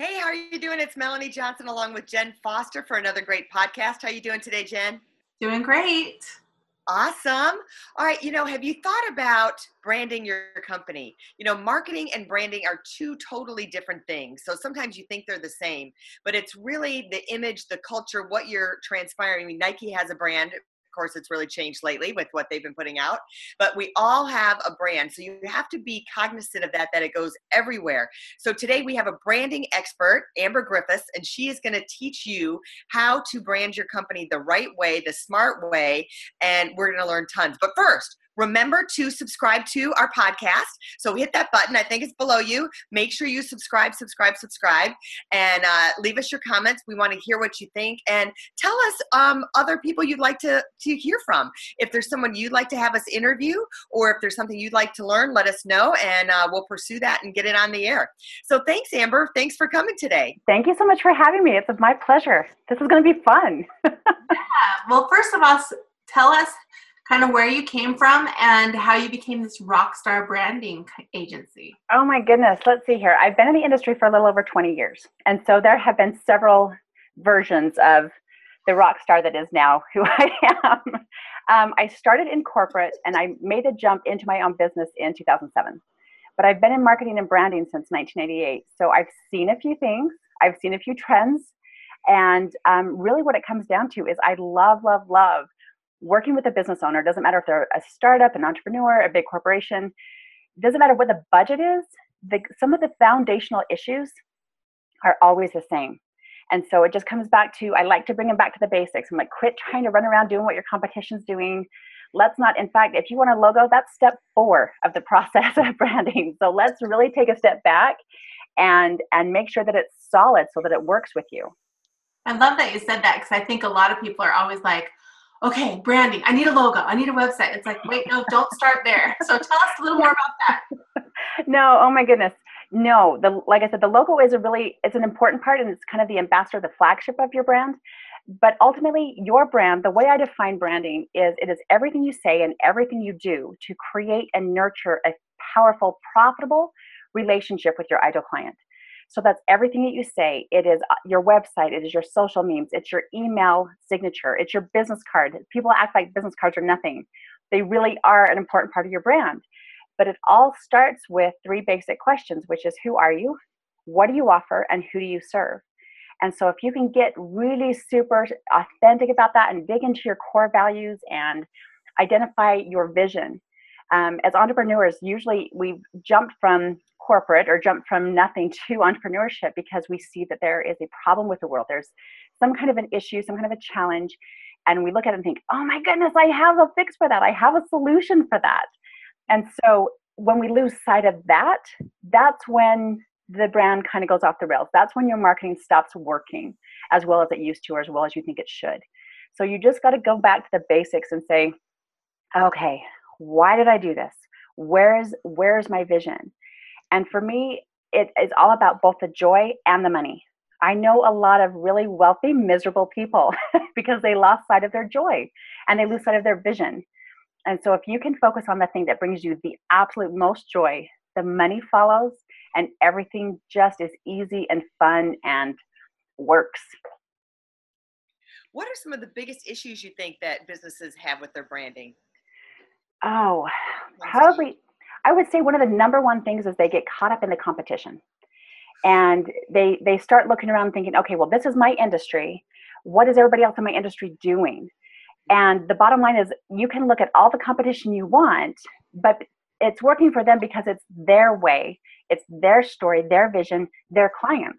Hey, how are you doing? It's Melanie Johnson along with Jen Foster for another great podcast. How are you doing today, Jen? Doing great. Awesome. All right, you know, have you thought about branding your company? You know, marketing and branding are two totally different things. So sometimes you think they're the same, but it's really the image, the culture, what you're transpiring. I mean, Nike has a brand, of course, it's really changed lately with what they've been putting out, but we all have a brand. So you have to be cognizant of that, that it goes everywhere. So today we have a branding expert, Amber Griffiths, and she is going to teach you how to brand your company the right way, the smart way, and we're going to learn tons. But first, Remember to subscribe to our podcast. So hit that button. I think it's below you. Make sure you subscribe, subscribe, subscribe, and uh, leave us your comments. We want to hear what you think, and tell us um, other people you'd like to to hear from. If there's someone you'd like to have us interview, or if there's something you'd like to learn, let us know, and uh, we'll pursue that and get it on the air. So thanks, Amber. Thanks for coming today. Thank you so much for having me. It's my pleasure. This is going to be fun. yeah. Well, first of all, tell us kind of where you came from and how you became this rock star branding agency. Oh my goodness, let's see here. I've been in the industry for a little over 20 years. And so there have been several versions of the rock star that is now who I am. Um, I started in corporate and I made a jump into my own business in 2007. But I've been in marketing and branding since 1988. So I've seen a few things, I've seen a few trends. And um, really, what it comes down to is I love, love, love working with a business owner doesn't matter if they're a startup an entrepreneur a big corporation doesn't matter what the budget is the, some of the foundational issues are always the same. And so it just comes back to i like to bring them back to the basics. I'm like quit trying to run around doing what your competition's doing. Let's not in fact if you want a logo that's step four of the process of branding. So let's really take a step back and and make sure that it's solid so that it works with you. I love that you said that because i think a lot of people are always like okay, branding, I need a logo, I need a website. It's like, wait, no, don't start there. So tell us a little more about that. no, oh my goodness. No, the like I said, the logo is a really it's an important part and it's kind of the ambassador, the flagship of your brand. But ultimately, your brand, the way I define branding is it is everything you say and everything you do to create and nurture a powerful, profitable relationship with your ideal client. So that's everything that you say. It is uh, your website, it is your social memes, it's your email signature, it's your business card. People act like business cards are nothing. They really are an important part of your brand. But it all starts with three basic questions, which is who are you? What do you offer? And who do you serve? And so if you can get really super authentic about that and dig into your core values and identify your vision. Um, as entrepreneurs, usually we jump from corporate or jump from nothing to entrepreneurship because we see that there is a problem with the world. There's some kind of an issue, some kind of a challenge, and we look at it and think, oh my goodness, I have a fix for that. I have a solution for that. And so when we lose sight of that, that's when the brand kind of goes off the rails. That's when your marketing stops working as well as it used to or as well as you think it should. So you just got to go back to the basics and say, okay, why did I do this? Where's where's my vision? And for me, it is all about both the joy and the money. I know a lot of really wealthy, miserable people because they lost sight of their joy and they lose sight of their vision. And so, if you can focus on the thing that brings you the absolute most joy, the money follows and everything just is easy and fun and works. What are some of the biggest issues you think that businesses have with their branding? Oh, probably I would say one of the number one things is they get caught up in the competition. And they they start looking around thinking, okay, well, this is my industry. What is everybody else in my industry doing? And the bottom line is you can look at all the competition you want, but it's working for them because it's their way, it's their story, their vision, their clients.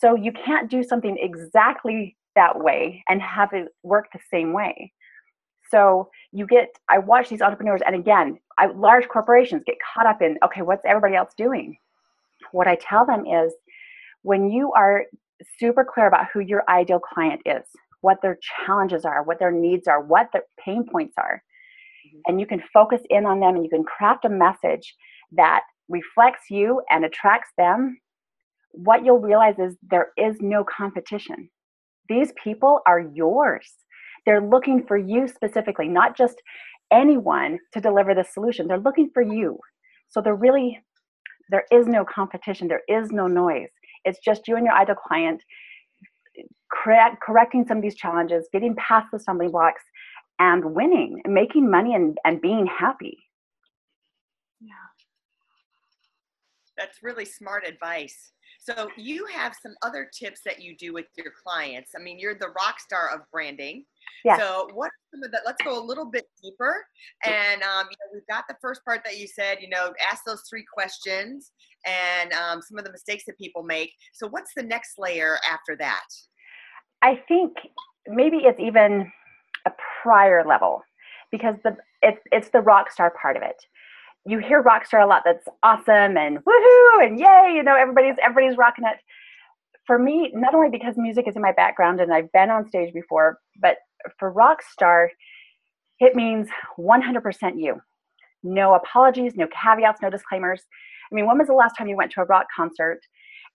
So you can't do something exactly that way and have it work the same way. So you get, I watch these entrepreneurs, and again, I, large corporations get caught up in, okay, what's everybody else doing? what I tell them is when you are super clear about who your ideal client is, what their challenges are, what their needs are, what their pain points are, mm-hmm. and you can focus in on them and you can craft a message that reflects you and attracts them, what you'll realize is there is no competition. These people are yours. They're looking for you specifically, not just anyone to deliver the solution. They're looking for you. So they're really, there is no competition, there is no noise. It's just you and your ideal client correct, correcting some of these challenges, getting past the stumbling blocks, and winning, making money, and, and being happy. Yeah. That's really smart advice. So you have some other tips that you do with your clients. I mean, you're the rock star of branding. Yeah. So what some of that? Let's go a little bit deeper. And um, you know, we've got the first part that you said. You know, ask those three questions and um, some of the mistakes that people make. So what's the next layer after that? I think maybe it's even a prior level because the it's it's the rock star part of it you hear rockstar a lot that's awesome and woohoo and yay you know everybody's everybody's rocking it. For me not only because music is in my background and i've been on stage before but for rockstar it means 100% you. No apologies no caveats no disclaimers. I mean when was the last time you went to a rock concert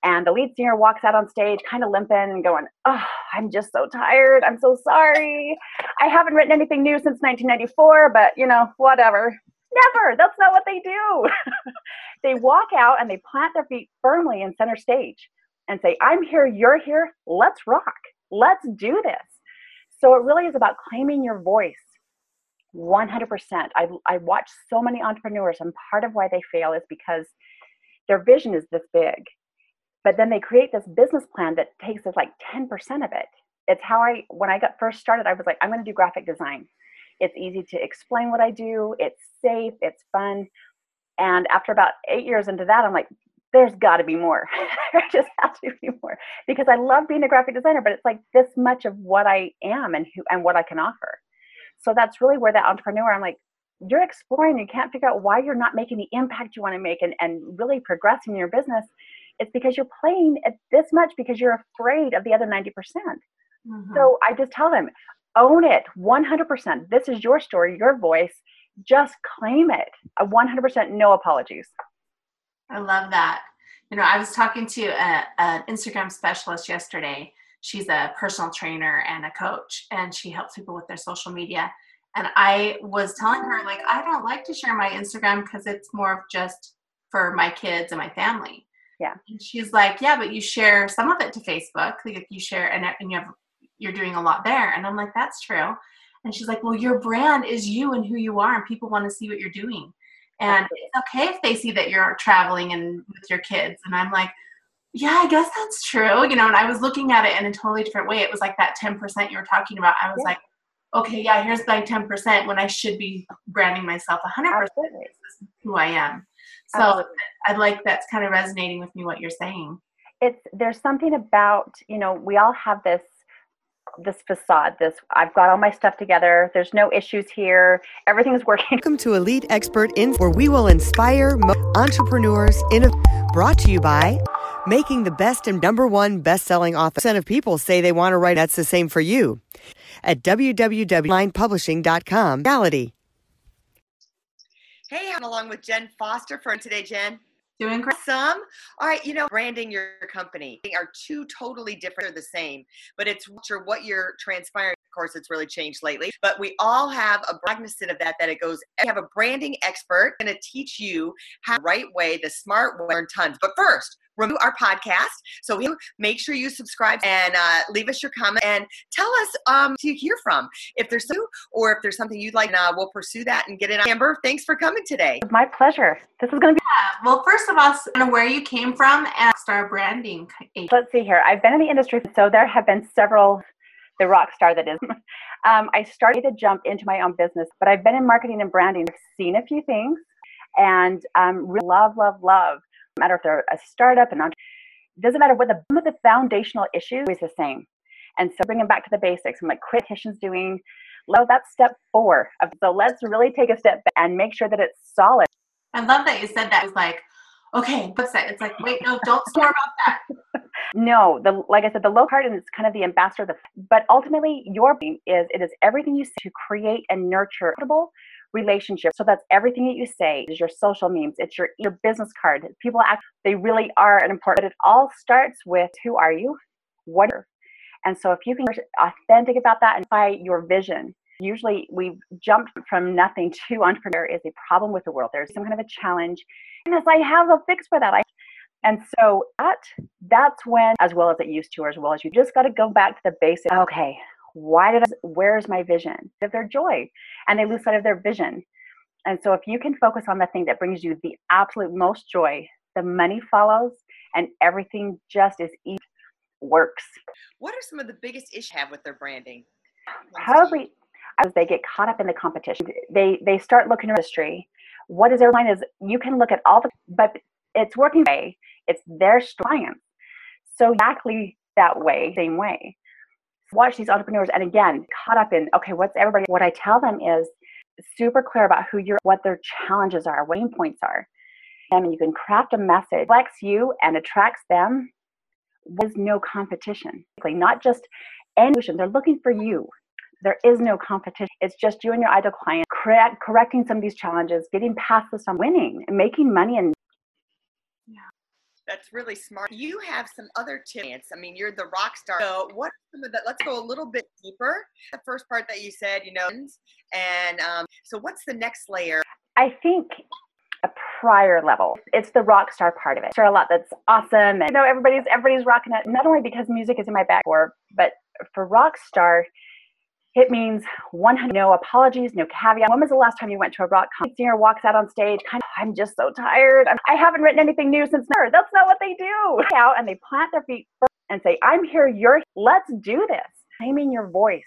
and the lead singer walks out on stage kind of limping and going oh i'm just so tired. I'm so sorry. I haven't written anything new since 1994 but you know whatever Never. That's not what they do. they walk out and they plant their feet firmly in center stage and say, I'm here, you're here, let's rock. Let's do this. So it really is about claiming your voice 100%. I, I watch so many entrepreneurs, and part of why they fail is because their vision is this big. But then they create this business plan that takes us like 10% of it. It's how I, when I got first started, I was like, I'm going to do graphic design. It's easy to explain what I do. It's safe. It's fun. And after about eight years into that, I'm like, there's got to be more. there just has to be more because I love being a graphic designer, but it's like this much of what I am and who and what I can offer. So that's really where that entrepreneur, I'm like, you're exploring, you can't figure out why you're not making the impact you want to make and, and really progressing your business. It's because you're playing at this much because you're afraid of the other 90%. percent mm hmm So I just tell them, own it 100%. This is your story, your voice. Just claim it. A 100% no apologies. I love that. You know, I was talking to a, an Instagram specialist yesterday. She's a personal trainer and a coach, and she helps people with their social media. And I was telling her, like, I don't like to share my Instagram because it's more of just for my kids and my family. Yeah. And she's like, yeah, but you share some of it to Facebook. Like you share and, and you have you're doing a lot there. And I'm like, that's true. And she's like, well, your brand is you and who you are, and people want to see what you're doing. And it's okay if they see that you're traveling and with your kids. And I'm like, yeah, I guess that's true. You know, and I was looking at it in a totally different way. It was like that 10% you were talking about. I was yeah. like, okay, yeah, here's my 10% when I should be branding myself 100% who I am. So Absolutely. I like that's kind of resonating with me what you're saying. It's there's something about, you know, we all have this this facade this i've got all my stuff together. There's no issues here. Everything's working. Welcome to elite expert in where we will inspire entrepreneurs in brought to you by making the best and number one best-selling author. Percent of people say they want to write that's the same for you. At www.linepublishing.com reality. Hey i'm along with jen foster for today jen Doing great. Some. All right, you know, branding your company they are two totally different. They're the same, but it's what you're transpiring. Of course, it's really changed lately, but we all have a cognizant of that. That it goes. I have a branding expert going to teach you how the right way, the smart way, learn tons. But first, review our podcast. So we make sure you subscribe and uh, leave us your comment and tell us um, to hear from. If there's some, or if there's something you'd like, uh, we'll pursue that and get it. Amber, thanks for coming today. My pleasure. This is going to be. Yeah. Well, first of all, know where you came from and star branding. Let's see here. I've been in the industry, so there have been several. The rock star that is. Um, I started to jump into my own business, but I've been in marketing and branding. I've seen a few things and um, really love, love, love matter if they're a startup and it doesn't matter what the, the foundational issue is the same. And so bring them back to the basics. I'm like, quit doing. Well, that's step four. So let's really take a step back and make sure that it's solid. I love that you said that. It's like, okay, what's that? It's like, wait, no, don't more about that. No, the like I said, the low part is kind of the ambassador. The, but ultimately, your is it is everything you say to create and nurture relationships. So that's everything that you say. Is your social memes. It's your your business card. People act. They really are an important. But it all starts with who are you, what, are, and so if you can be authentic about that and find your vision. Usually, we've jumped from nothing to entrepreneur is a problem with the world. There's some kind of a challenge, and as I have a fix for that, I and so that that's when, as well as it used to, or as well as you just got to go back to the basics. Okay, why did I, where's my vision? Of their joy, and they lose sight of their vision. And so, if you can focus on the thing that brings you the absolute most joy, the money follows, and everything just is easy, works. What are some of the biggest issues have with their branding? Probably as they get caught up in the competition, they they start looking at industry. What is their line is you can look at all the but it's working way. It's their science. So exactly that way, same way. Watch these entrepreneurs and again, caught up in, okay, what's everybody what I tell them is super clear about who you're what their challenges are, what pain points are. And you can craft a message that reflects you and attracts them with no competition. Not just any solution they're looking for you. There is no competition. It's just you and your ideal client correct, correcting some of these challenges, getting past this on winning and making money and that's really smart. You have some other tips. I mean, you're the rock star. So, what some of that? Let's go a little bit deeper. The first part that you said, you know, and um, so what's the next layer? I think a prior level. It's the rock star part of it. Sure, a lot that's awesome, and you know, everybody's everybody's rocking it. Not only because music is in my back, but for rock star, it means 100, no apologies, no caveat. When was the last time you went to a rock concert? Singer walks out on stage, kind of, I'm just so tired. I have not written anything new since never. That's not what they do. Out and they plant their feet first and say, I'm here, you're, let's do this. Claiming your voice.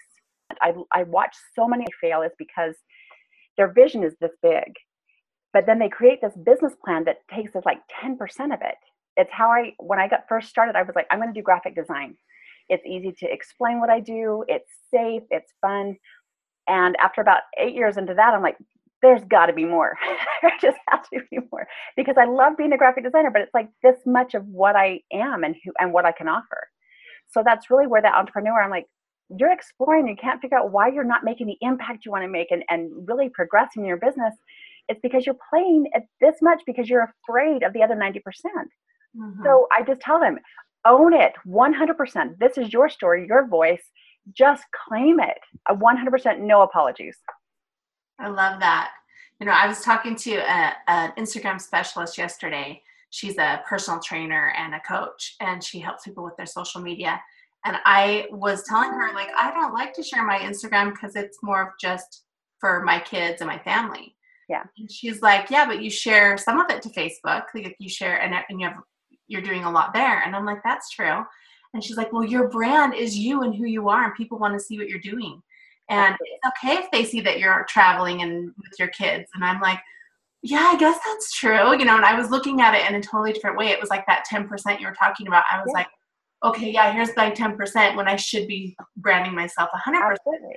I, I watch so many fail is because their vision is this big, but then they create this business plan that takes us like 10% of it. It's how I, when I got first started, I was like, I'm going to do graphic design. It's easy to explain what I do. It's safe. It's fun. And after about eight years into that, I'm like, there's got to be more. there just has to be more because I love being a graphic designer, but it's like this much of what I am and who and what I can offer. So that's really where that entrepreneur, I'm like, you're exploring, you can't figure out why you're not making the impact you want to make and, and really progressing in your business. It's because you're playing at this much because you're afraid of the other 90%. percent mm hmm So I just tell them, own it 100%. This is your story, your voice. Just claim it. A 100% no apologies. I love that. You know, I was talking to an Instagram specialist yesterday. She's a personal trainer and a coach, and she helps people with their social media. And I was telling her, like, I don't like to share my Instagram because it's more of just for my kids and my family. Yeah. And she's like, yeah, but you share some of it to Facebook. Like you share, and, and you have you're doing a lot there. And I'm like, that's true. And she's like, well, your brand is you and who you are, and people want to see what you're doing. And it's okay if they see that you're traveling and with your kids. And I'm like, yeah, I guess that's true. You know, and I was looking at it in a totally different way. It was like that 10% you were talking about. I was yeah. like, okay, yeah, here's my 10% when I should be branding myself 100% Absolutely.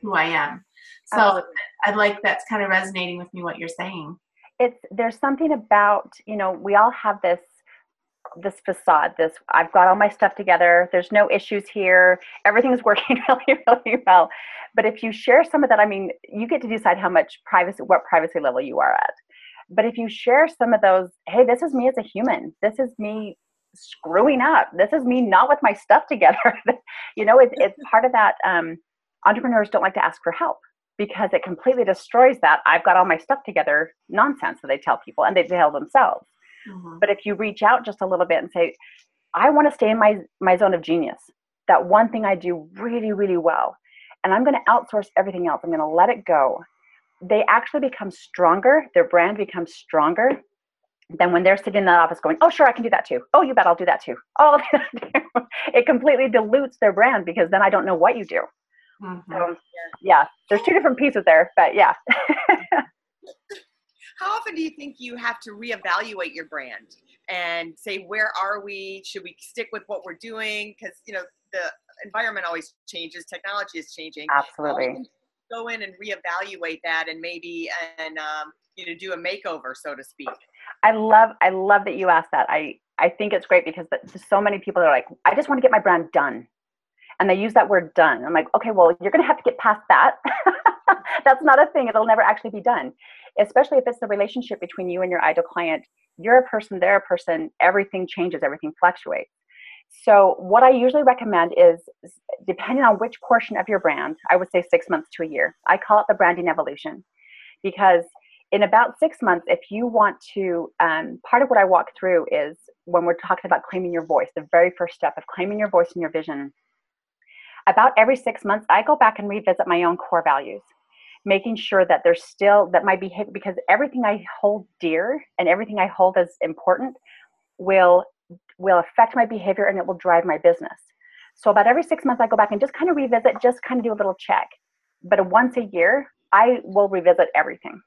who I am. So Absolutely. I like that's kind of resonating with me what you're saying. It's there's something about, you know, we all have this this facade this i've got all my stuff together there's no issues here everything's working really really well. But if you share some of that i mean you get to decide how much privacy what privacy level you are at. But if you share some of those hey this is me as a human this is me screwing up this is me not with my stuff together you know it's, it's part of that um, entrepreneurs don't like to ask for help because it completely destroys that i've got all my stuff together nonsense that they tell people and they tell themselves Mm-hmm. But if you reach out just a little bit and say, I want to stay in my, my zone of genius, that one thing I do really, really well, and I'm going to outsource everything else, I'm going to let it go, they actually become stronger. Their brand becomes stronger than when they're sitting in that office going, Oh, sure, I can do that too. Oh, you bet I'll do that too. Oh, it completely dilutes their brand because then I don't know what you do. Mm-hmm. So, yeah, there's two different pieces there, but yeah. how often do you think you have to reevaluate your brand and say where are we should we stick with what we're doing because you know the environment always changes technology is changing absolutely go in and reevaluate that and maybe and um, you know do a makeover so to speak I love I love that you asked that. I I think it's great because so many people are like, I just want to get my brand done. And they use that word done. I'm like, okay, well, you're going to have to get past that. That's not a thing. It'll never actually be done, especially if it's the relationship between you and your ideal client. You're a person, they're a person, everything changes, everything fluctuates. So, what I usually recommend is depending on which portion of your brand, I would say six months to a year. I call it the branding evolution because in about six months, if you want to, um, part of what I walk through is when we're talking about claiming your voice, the very first step of claiming your voice and your vision. About every six months, I go back and revisit my own core values, making sure that there's still that my behavior, because everything I hold dear and everything I hold as important will will affect my behavior and it will drive my business. So about every six months, I go back and just kind of revisit, just kind of do a little check. But once a year, I will revisit everything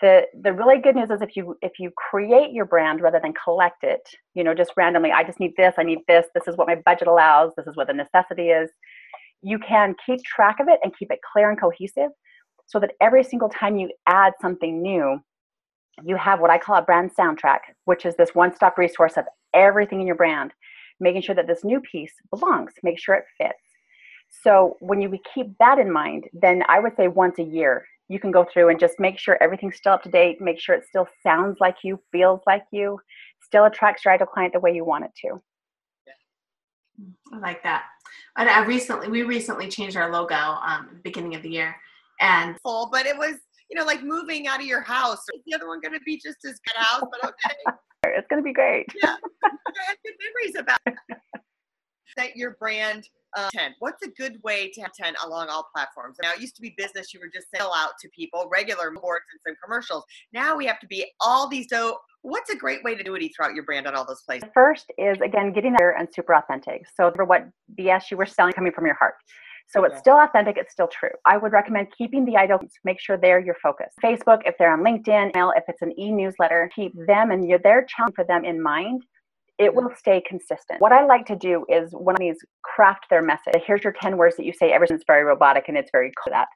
the the really good news is if you if you create your brand rather than collect it you know just randomly i just need this i need this this is what my budget allows this is what the necessity is you can keep track of it and keep it clear and cohesive so that every single time you add something new you have what i call a brand soundtrack which is this one stop resource of everything in your brand making sure that this new piece belongs make sure it fits so when you keep that in mind then i would say once a year you can go through and just make sure everything's still up to date, make sure it still sounds like you, feels like you, still attracts your ideal client the way you want it to. I like that. And I recently, we recently changed our logo um, beginning of the year, and full, but it was you know like moving out of your house. Is the other one going to be just as good house? But okay, it's going to be great. yeah, good memories about that. Your brand uh, 10. What's a good way to have 10 along all platforms? Now, it used to be business, you were just sell out to people, regular boards and some commercials. Now we have to be all these. So, what's a great way to do it throughout your brand on all those places? First is, again, getting there and super authentic. So, for what BS you were selling coming from your heart. So it's still authentic, it's still true. I would recommend keeping the items, make sure they're your focus. Facebook, if they're on LinkedIn, email, if it's an e-newsletter, keep them and your their challenge for them in mind it will stay consistent. What I like to do is when these craft their message, here's your 10 words that you say, everything's very robotic and it's very cool that.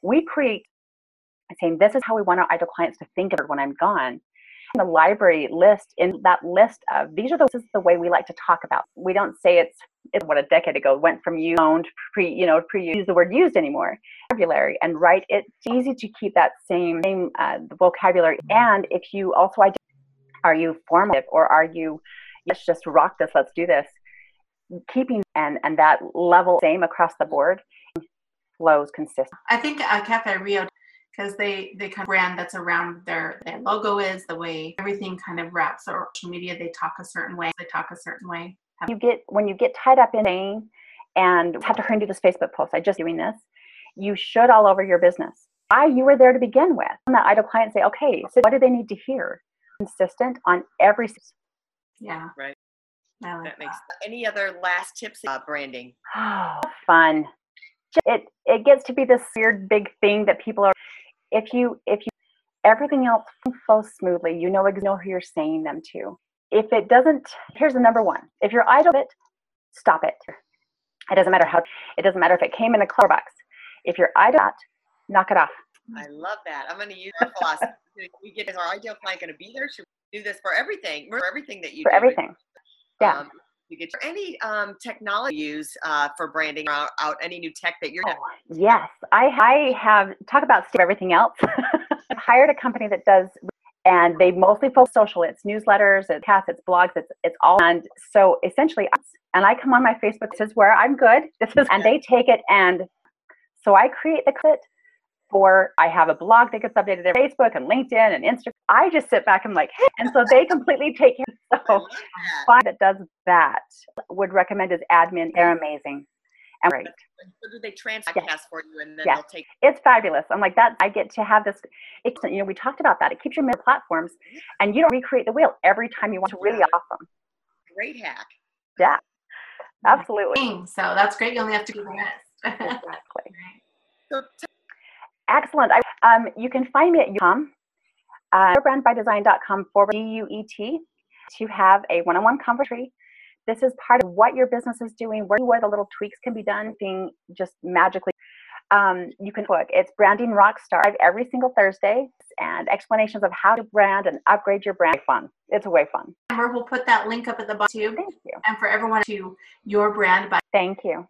We create saying this is how we want our ideal clients to think of it when I'm gone. The library list, in that list of these are the, this is the way we like to talk about. We don't say it's it's what a decade ago went from you owned pre you know pre use the word used anymore vocabulary and write it's easy to keep that same same uh, vocabulary and if you also identify, are you formative or are you let's just rock this, let's do this. Keeping and and that level same across the board flows consistent. I think uh, Cafe Rio because they they kind of brand that's around their their logo is the way everything kind of wraps or social media they talk a certain way they talk a certain way you get when you get tied up in saying and have to hurry and do this facebook post i just doing this you should all over your business why you were there to begin with and that ideal client say okay so what do they need to hear consistent on every yeah. Right. Like that makes any other last tips about branding? Oh, fun. It it gets to be this weird big thing that people are if you if you everything else flows smoothly, you know know who you're saying them to. If it doesn't, here's the number one. If you're idle it, stop it. It doesn't matter how it doesn't matter if it came in a clear box. If you're idle, knock it off. I love that. I'm going to use that philosophy. we get is our ideal client going to be there? Should do this for everything, for everything that you for do. everything. Yeah. Um, you get any um, technology use uh, for branding out, out, any new tech that you're oh, yes. I, I have talk about everything else. I've hired a company that does and they mostly focus social. It's newsletters it's cats it's blogs it's it's all and so essentially and i come on my facebook this is where i'm good this is and they take it and so i create the clip for I have a blog that gets updated on Facebook and LinkedIn and Instagram. I just sit back and like, hey. and so they completely take care. So find that does that would recommend is admin. They're amazing. And great. So do they transcast yes. for you and then yes. they'll take it's fabulous. I'm like that I get to have this it, you know, we talked about that. It keeps your platforms and you don't recreate the wheel every time you want to really yeah. awesome. Great hack. Yeah. Absolutely. So that's great. You only have to do the exactly. So Excellent. I, um, you can find me at com, uh, brandbydesign.com forward D-U-E-T to have a one-on-one conversation. This is part of what your business is doing, where, where the little tweaks can be done, being just magically. um, you can book. It's Branding Rockstar every single Thursday and explanations of how to brand and upgrade your brand. Fun. It's way fun. Amber, we'll put that link up at the bottom too. Thank you. And for everyone to your brand by Thank you.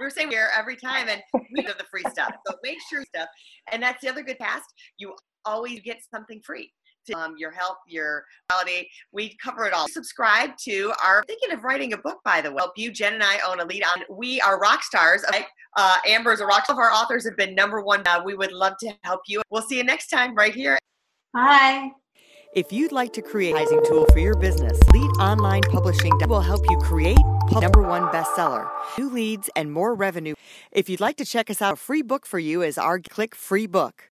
It's a free thing. We're saying here every time, and we do the free stuff. So make sure stuff. And that's the other good past. You always get something free. To, um, your health, your quality. We cover it all. Subscribe to our thinking of writing a book, by the way. Help you, Jen and I own a lead on. We are rock stars. Uh, Amber's a rock. All of our authors have been number one. Uh, we would love to help you. We'll see you next time right here. Bye. If you'd like to create a tool for your business, Elite Online Publishing will help you create number one bestseller, new leads, and more revenue. If you'd like to check us out, a free book for you is our Click Free Book.